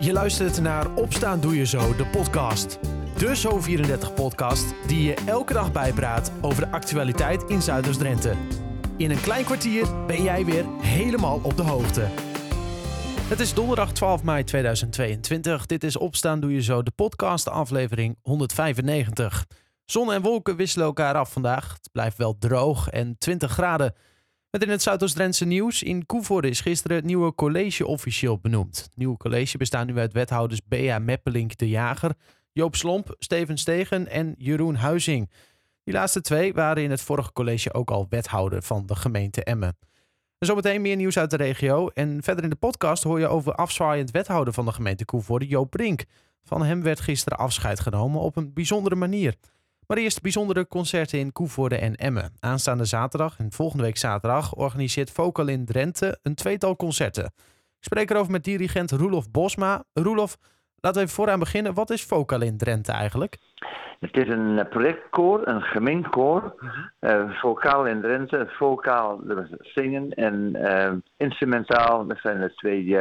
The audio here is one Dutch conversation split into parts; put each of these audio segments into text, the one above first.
Je luistert naar Opstaan Doe Je Zo, de podcast. De Zo34-podcast die je elke dag bijpraat over de actualiteit in Zuiders-Drenthe. In een klein kwartier ben jij weer helemaal op de hoogte. Het is donderdag 12 mei 2022. Dit is Opstaan Doe Je Zo, de podcast, aflevering 195. Zon en wolken wisselen elkaar af vandaag. Het blijft wel droog en 20 graden. Met in het Zuidoost-Drentse nieuws. In Koevoorde is gisteren het nieuwe college officieel benoemd. Het nieuwe college bestaat nu uit wethouders Bea Meppelink de Jager, Joop Slomp, Steven Stegen en Jeroen Huizing. Die laatste twee waren in het vorige college ook al wethouder van de gemeente Emmen. En zometeen meer nieuws uit de regio. En verder in de podcast hoor je over afzwaaiend wethouder van de gemeente Koevoorde, Joop Brink. Van hem werd gisteren afscheid genomen op een bijzondere manier. Maar eerst bijzondere concerten in Koevoorde en Emmen. Aanstaande zaterdag en volgende week zaterdag organiseert Vocal in Drenthe een tweetal concerten. Ik spreek erover met dirigent Roelof Bosma. Roelof, laten we even vooraan beginnen. Wat is Vocal in Drenthe eigenlijk? Het is een eh, projectkoor, een gemeentekoor. Uh, vocaal in Drenthe, vocaal zingen en uh, instrumentaal. Dat zijn de twee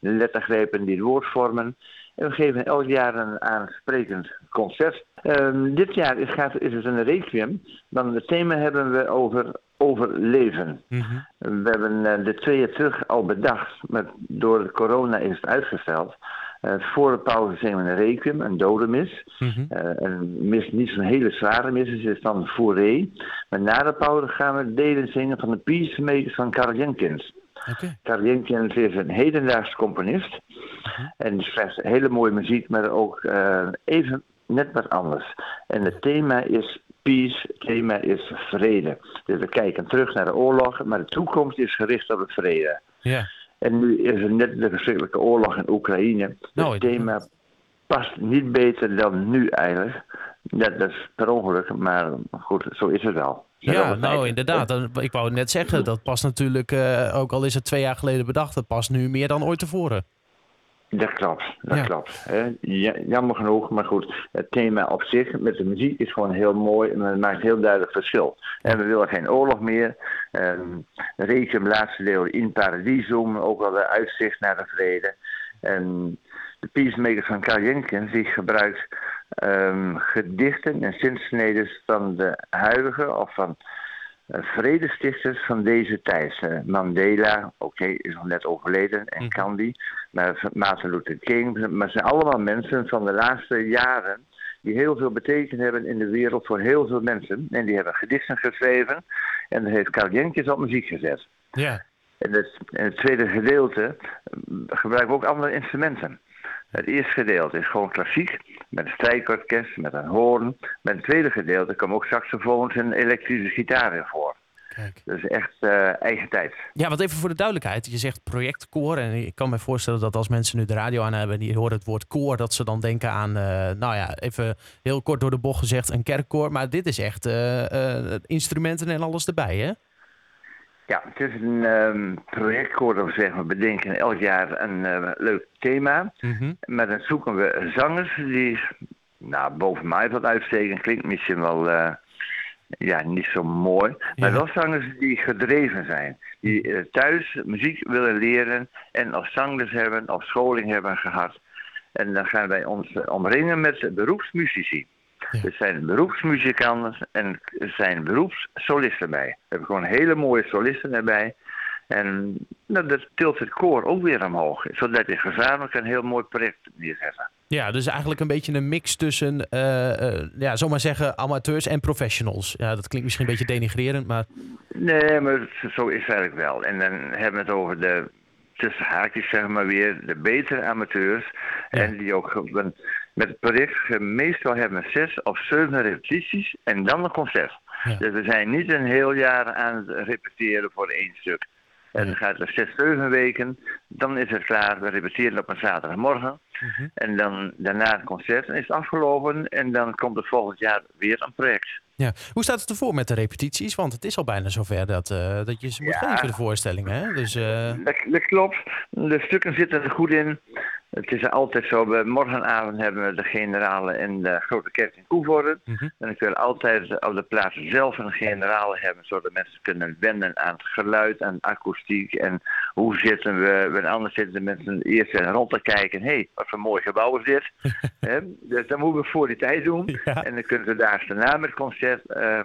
lettergrepen die het woord vormen. En we geven elk jaar een aansprekend concert. Um, dit jaar is, gaat, is het een requiem. Dan het thema hebben we over overleven. Mm -hmm. We hebben uh, de twee jaar terug al bedacht, maar door corona is het uitgesteld. Uh, voor de pauze zingen we een requiem, een dodenmis. Mm -hmm. uh, een mis, niet zo'n hele zware mis, het is dan fourré. Maar na de pauze gaan we delen zingen van de Peacemakers van Karl Jenkins. Okay. Karl Jenkins is een hedendaagse componist. -huh. En die schrijft hele mooie muziek, maar ook uh, even net wat anders. En het thema is peace, het thema is vrede. Dus we kijken terug naar de oorlog, maar de toekomst is gericht op het vrede. Ja. En nu is er net de verschrikkelijke oorlog in Oekraïne. Nou, het thema past niet beter dan nu eigenlijk. Dat, dat is per ongeluk, maar goed, zo is het wel. Ja, nou inderdaad. Ik wou net zeggen, dat past natuurlijk, uh, ook al is het twee jaar geleden bedacht, dat past nu meer dan ooit tevoren. Dat klopt, dat ja. klopt. Ja, jammer genoeg, maar goed, het thema op zich met de muziek is gewoon heel mooi en het maakt heel duidelijk verschil. En we willen geen oorlog meer. Um, Requiem, laatste deel in Paradisum, ook al de uitzicht naar de vrede. En de Peacemaker van Karl Jenkins, die gebruikt um, gedichten en zinsneden van de huidige of van vredestichters van deze tijd. Uh, Mandela, oké, okay, is nog net overleden, en mm. Gandhi, maar Martin Luther King. Maar het zijn allemaal mensen van de laatste jaren die heel veel betekend hebben in de wereld voor heel veel mensen. En die hebben gedichten geschreven en dat heeft Karl Jenkins op muziek gezet. Ja. En het, in het tweede gedeelte gebruiken we ook andere instrumenten. Het eerste gedeelte is gewoon klassiek, met een strijkorkest, met een hoorn. Met het tweede gedeelte komen ook saxofoons en elektrische gitaren voor. Kijk. Dus echt uh, eigen tijd. Ja, want even voor de duidelijkheid. Je zegt projectkoor. En ik kan me voorstellen dat als mensen nu de radio aan hebben... en die horen het woord koor, dat ze dan denken aan... Uh, nou ja, even heel kort door de bocht gezegd, een kerkkoor. Maar dit is echt uh, instrumenten en alles erbij, hè? Ja, het is een um, projectkoor dat we bedenken elk jaar een uh, leuk thema. Mm -hmm. Maar dan zoeken we zangers die, nou, boven mij wat uitsteken, klinkt misschien wel, uh, ja, niet zo mooi. Maar ja. wel zangers die gedreven zijn. Die uh, thuis muziek willen leren en of zangers hebben of scholing hebben gehad. En dan gaan wij ons omringen met beroepsmuzici. Ja. Er zijn beroepsmuzikanten en er zijn beroepssolisten bij. We hebben gewoon hele mooie solisten erbij. En nou, dat tilt het koor ook weer omhoog. Zodat je gezamenlijk een heel mooi project neerzetten. Ja, dus eigenlijk een beetje een mix tussen, uh, uh, ja, zomaar zeggen, amateurs en professionals. Ja, dat klinkt misschien een beetje denigrerend, maar... Nee, maar zo is het eigenlijk wel. En dan hebben we het over de, tussen haakjes zeg maar weer, de betere amateurs. Ja. En die ook met het project meestal hebben we zes of zeven repetities en dan een concert. Ja. Dus we zijn niet een heel jaar aan het repeteren voor één stuk. En dan gaat het zes, zeven weken, dan is het klaar. We repeteren op een zaterdagmorgen. Uh -huh. En dan daarna het concert, is afgelopen. En dan komt het volgend jaar weer een project. Ja. Hoe staat het ervoor met de repetities? Want het is al bijna zover dat, uh, dat je ze moet ja. geven, de voorstellingen. Hè? Dus, uh... dat, dat, klopt. De stukken zitten er goed in. Het is altijd zo, we, morgenavond hebben we de generale in de Grote Kerk in Koevoorde. Mhm. En kun je altijd op de plaats zelf een generale hebben, zodat mensen kunnen wennen aan het geluid, aan akoestiek en hoe zitten we. Want anders zitten de mensen eerst rond te kijken, hé, hey, wat voor mooi gebouw is dit. Dus dat moeten we voor die tijd doen. Ja. En dan kunnen we daar daarna met concert eh,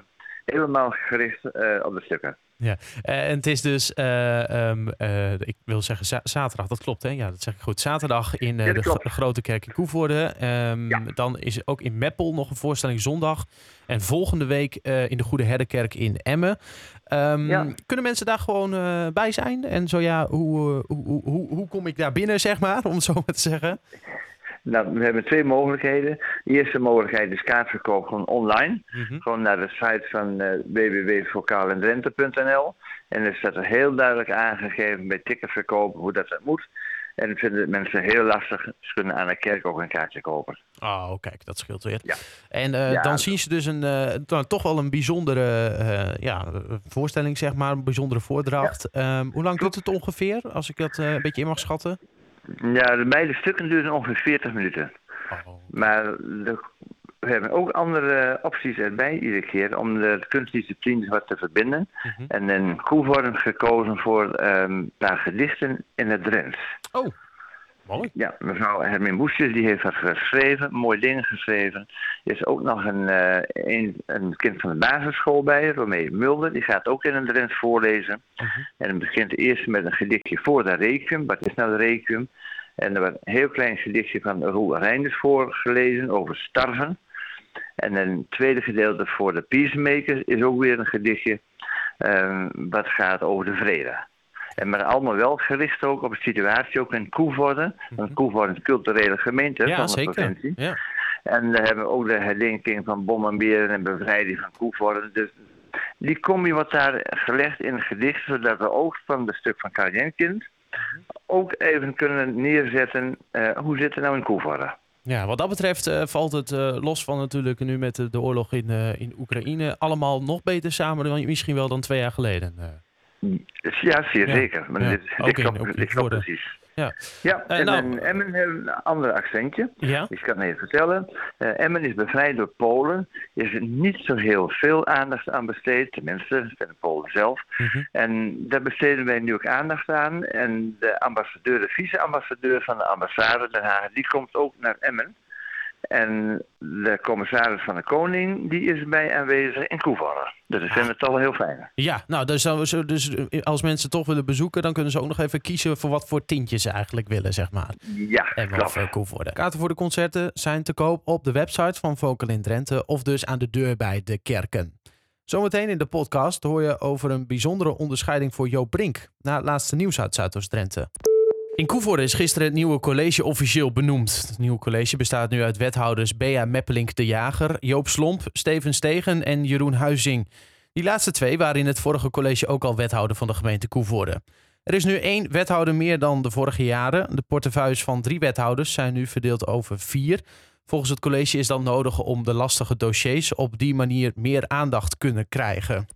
helemaal gericht eh, op de stukken. Ja, Eh, en het is dus, eh, ehm, eh, ik wil zeggen za- zaterdag, dat klopt hè? Ja, dat zeg ik goed. Zaterdag in Ja, de Grote Kerk in Koevoorde. Ehm, Ja. Dan is er ook in Meppel nog een voorstelling zondag. En volgende week in de Goede Herdenkerk in Emmen. Ehm, Ja. Kunnen mensen daar gewoon bij zijn? En zo ja, hoe, hoe, hoe, hoe, hoe kom ik daar binnen, zeg maar, om het zo maar te zeggen? Nou, we hebben twee mogelijkheden. De eerste mogelijkheid is kaartverkoop gewoon online. Mhm. Gewoon naar de site van www.vocalendrente.nl. En er staat er heel duidelijk aangegeven bij ticketverkopen hoe dat, dat moet. En dat vinden mensen heel lastig. Ze kunnen aan de kerk ook een kaartje kopen. Oh, kijk, dat scheelt weer. Ja. En eh, Ja. dan zien ze dus een, eh, dan toch wel een bijzondere ja, voorstelling, zeg maar. Een bijzondere voordracht. Ehm, hoe lang doet het ongeveer, als ik dat een beetje in mag schatten? Ja, de beide stukken duren ongeveer 40 minuten. Oh. Maar de- we hebben ook andere opties erbij iedere keer om de kunstdisciplines wat te verbinden. Mhm. En in Koevoorden gekozen voor ehm, een paar gedichten in het Drents. Oh, mooi. Ja, mevrouw Hermine Boesjes die heeft wat geschreven, mooie dingen geschreven. Er is ook nog een, eh, een, een kind van de basisschool bij, Romee Mulder. Die gaat ook in het Drents voorlezen. Mhm. En het begint eerst met een gedichtje voor de requiem. Wat is nou de requiem? En er wordt een heel klein gedichtje van Roel Reinders voorgelezen over starven. En een tweede gedeelte voor de peacemakers is ook weer een gedichtje eh, wat gaat over de vrede. En maar allemaal wel gericht ook op de situatie ook in Koevoorde. Want Koevoorde is een culturele gemeente Mhm. Ja, van de zeker. provincie. Ja. En daar hebben we ook de herdenking van bommenberen en bevrijding van Koevoorde. Dus die combi wordt daar gelegd in een gedicht, zodat we ook van het stuk van Karl Jenkind ook even kunnen neerzetten eh, hoe zit het nou in Koevoorde. ja, wat dat betreft eh, valt het eh, los van natuurlijk nu met de, de oorlog in, in Oekraïne allemaal nog beter samen dan misschien wel dan twee jaar geleden. Ja, zeer Ja, zeker. Maar ja. dit, dit klopt, klopt Koevoorde. precies. Ja. Ja, Eh, en nou- Emmen hebben we een ander accentje. Ja? Ik kan het even vertellen. Eh, Emmen is bevrijd door Polen. Er is niet zo heel veel aandacht aan besteed, tenminste van de Polen zelf. Mhm. En daar besteden wij nu ook aandacht aan. En de ambassadeur, de vice-ambassadeur van de ambassade Den Haag, die komt ook naar Emmen. En de commissaris van de Koning, die is bij aanwezig in Koevoorde. Dus dat vinden we toch wel heel fijn. Ja, nou, dus, dus als mensen toch willen bezoeken, dan kunnen ze ook nog even kiezen voor wat voor tintjes ze eigenlijk willen, zeg maar. Ja, En of uh, Koevoorde. Kaarten voor de concerten zijn te koop op de website van Vocal in Drenthe of dus aan de deur bij de kerken. Zometeen in de podcast hoor je over een bijzondere onderscheiding voor Joop Brink na het laatste nieuws uit Zuidoost-Drenthe. In Koevoorde is gisteren het nieuwe college officieel benoemd. Het nieuwe college bestaat nu uit wethouders Bea Meppelink de Jager, Joop Slomp, Steven Stegen en Jeroen Huizing. Die laatste twee waren in het vorige college ook al wethouder van de gemeente Koevoorde. Er is nu één wethouder meer dan de vorige jaren. De portefeuilles van drie wethouders zijn nu verdeeld over vier. Volgens het college is dat nodig om de lastige dossiers op die manier meer aandacht kunnen krijgen.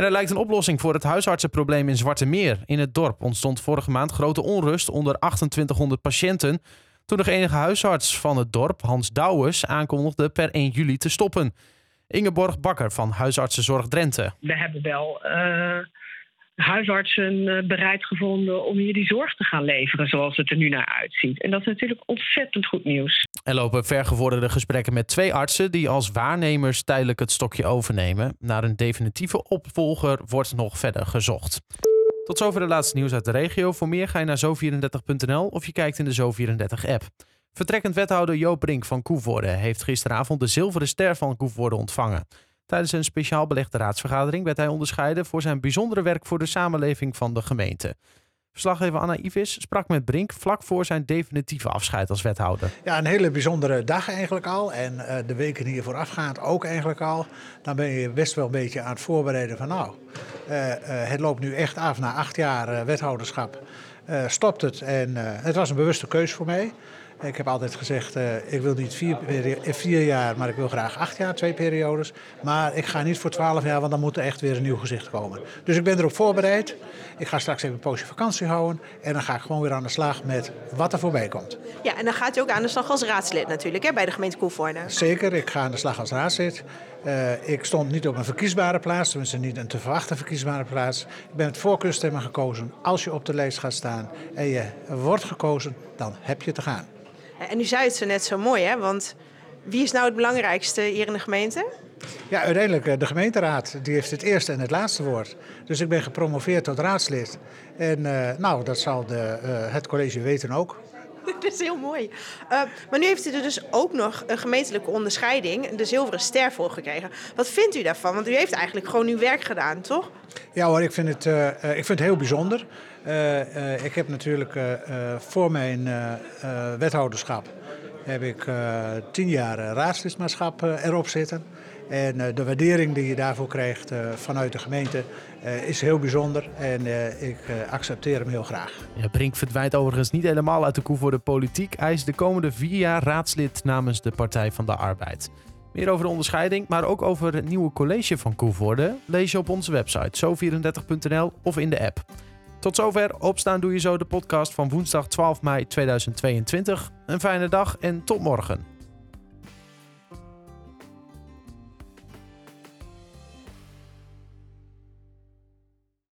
En er lijkt een oplossing voor het huisartsenprobleem in Zwarte Meer. In het dorp ontstond vorige maand grote onrust onder 2800 patiënten. Toen nog enige huisarts van het dorp, Hans Douwes, aankondigde per 1 juli te stoppen. Ingeborg Bakker van Huisartsenzorg Drenthe. we hebben wel eh, huisartsen eh, bereid gevonden om hier die zorg te gaan leveren zoals het er nu naar uitziet. En dat is natuurlijk ontzettend goed nieuws. Er lopen vergevorderde gesprekken met twee artsen die als waarnemers tijdelijk het stokje overnemen. Naar een definitieve opvolger wordt nog verder gezocht. Tot zover de laatste nieuws uit de regio. Voor meer ga je naar zo34.nl of je kijkt in de Zo34-app. Vertrekkend wethouder Joop Brink van Koevoorde heeft gisteravond de zilveren ster van Koevoorde ontvangen. Tijdens een speciaal belegde raadsvergadering werd hij onderscheiden voor zijn bijzondere werk voor de samenleving van de gemeente. Verslaggever Anna Ivis sprak met Brink vlak voor zijn definitieve afscheid als wethouder. Ja, een hele bijzondere dag eigenlijk al. En uh, de weken die er voorafgaand ook eigenlijk al. Dan ben je best wel een beetje aan het voorbereiden van nou, uh, uh, het loopt nu echt af na acht jaar wethouderschap. stopt het en het was een bewuste keus voor mij. Ik heb altijd gezegd, uh, ik wil niet vier, vier, jaar, maar ik wil graag acht jaar, twee periodes. Maar ik ga niet voor twaalf jaar, want dan moet er echt weer een nieuw gezicht komen. Dus ik ben erop voorbereid. Ik ga straks even een poosje vakantie houden. En dan ga ik gewoon weer aan de slag met wat er voorbij komt. Ja, en dan gaat u ook aan de slag als raadslid natuurlijk, hè, bij de gemeente Koevoorde. Zeker, ik ga aan de slag als raadslid. Uh, ik stond niet op een verkiesbare plaats, tenminste niet een te verwachten verkiesbare plaats. Ik ben met voorkeurstemmen gekozen. Als je op de lijst gaat staan en je wordt gekozen, dan heb je te gaan. En u zei het zo net zo mooi, hè? Want wie is nou het belangrijkste hier in de gemeente? Ja, uiteindelijk eh, de gemeenteraad. Die heeft het eerste en het laatste woord. Dus ik ben gepromoveerd tot raadslid. En uh, nou, dat zal de, uh, het college weten ook. Dat is heel mooi. Uh, maar nu heeft u er dus ook nog een gemeentelijke onderscheiding, de Zilveren Ster, voor gekregen. Wat vindt u daarvan? Want u heeft eigenlijk gewoon uw werk gedaan, toch? Ja hoor, ik vind het, uh, ik vind het heel bijzonder. Ik heb natuurlijk voor mijn wethouderschap heb ik tien jaar raadslidmaatschap erop zitten. En eh, de waardering die je daarvoor krijgt eh, vanuit de gemeente eh, is heel bijzonder. En ik accepteer hem heel graag. Ja, Brink verdwijnt overigens niet helemaal uit de koe voor de politiek. Hij is de komende vier jaar raadslid namens de Partij van de Arbeid. Meer over de onderscheiding, maar ook over het nieuwe college van Koevoorde lees je op onze website zo34.nl of in de app. Tot zover Opstaan Doe Je Zo, de podcast van woensdag 12 mei 2022. Een fijne dag en tot morgen.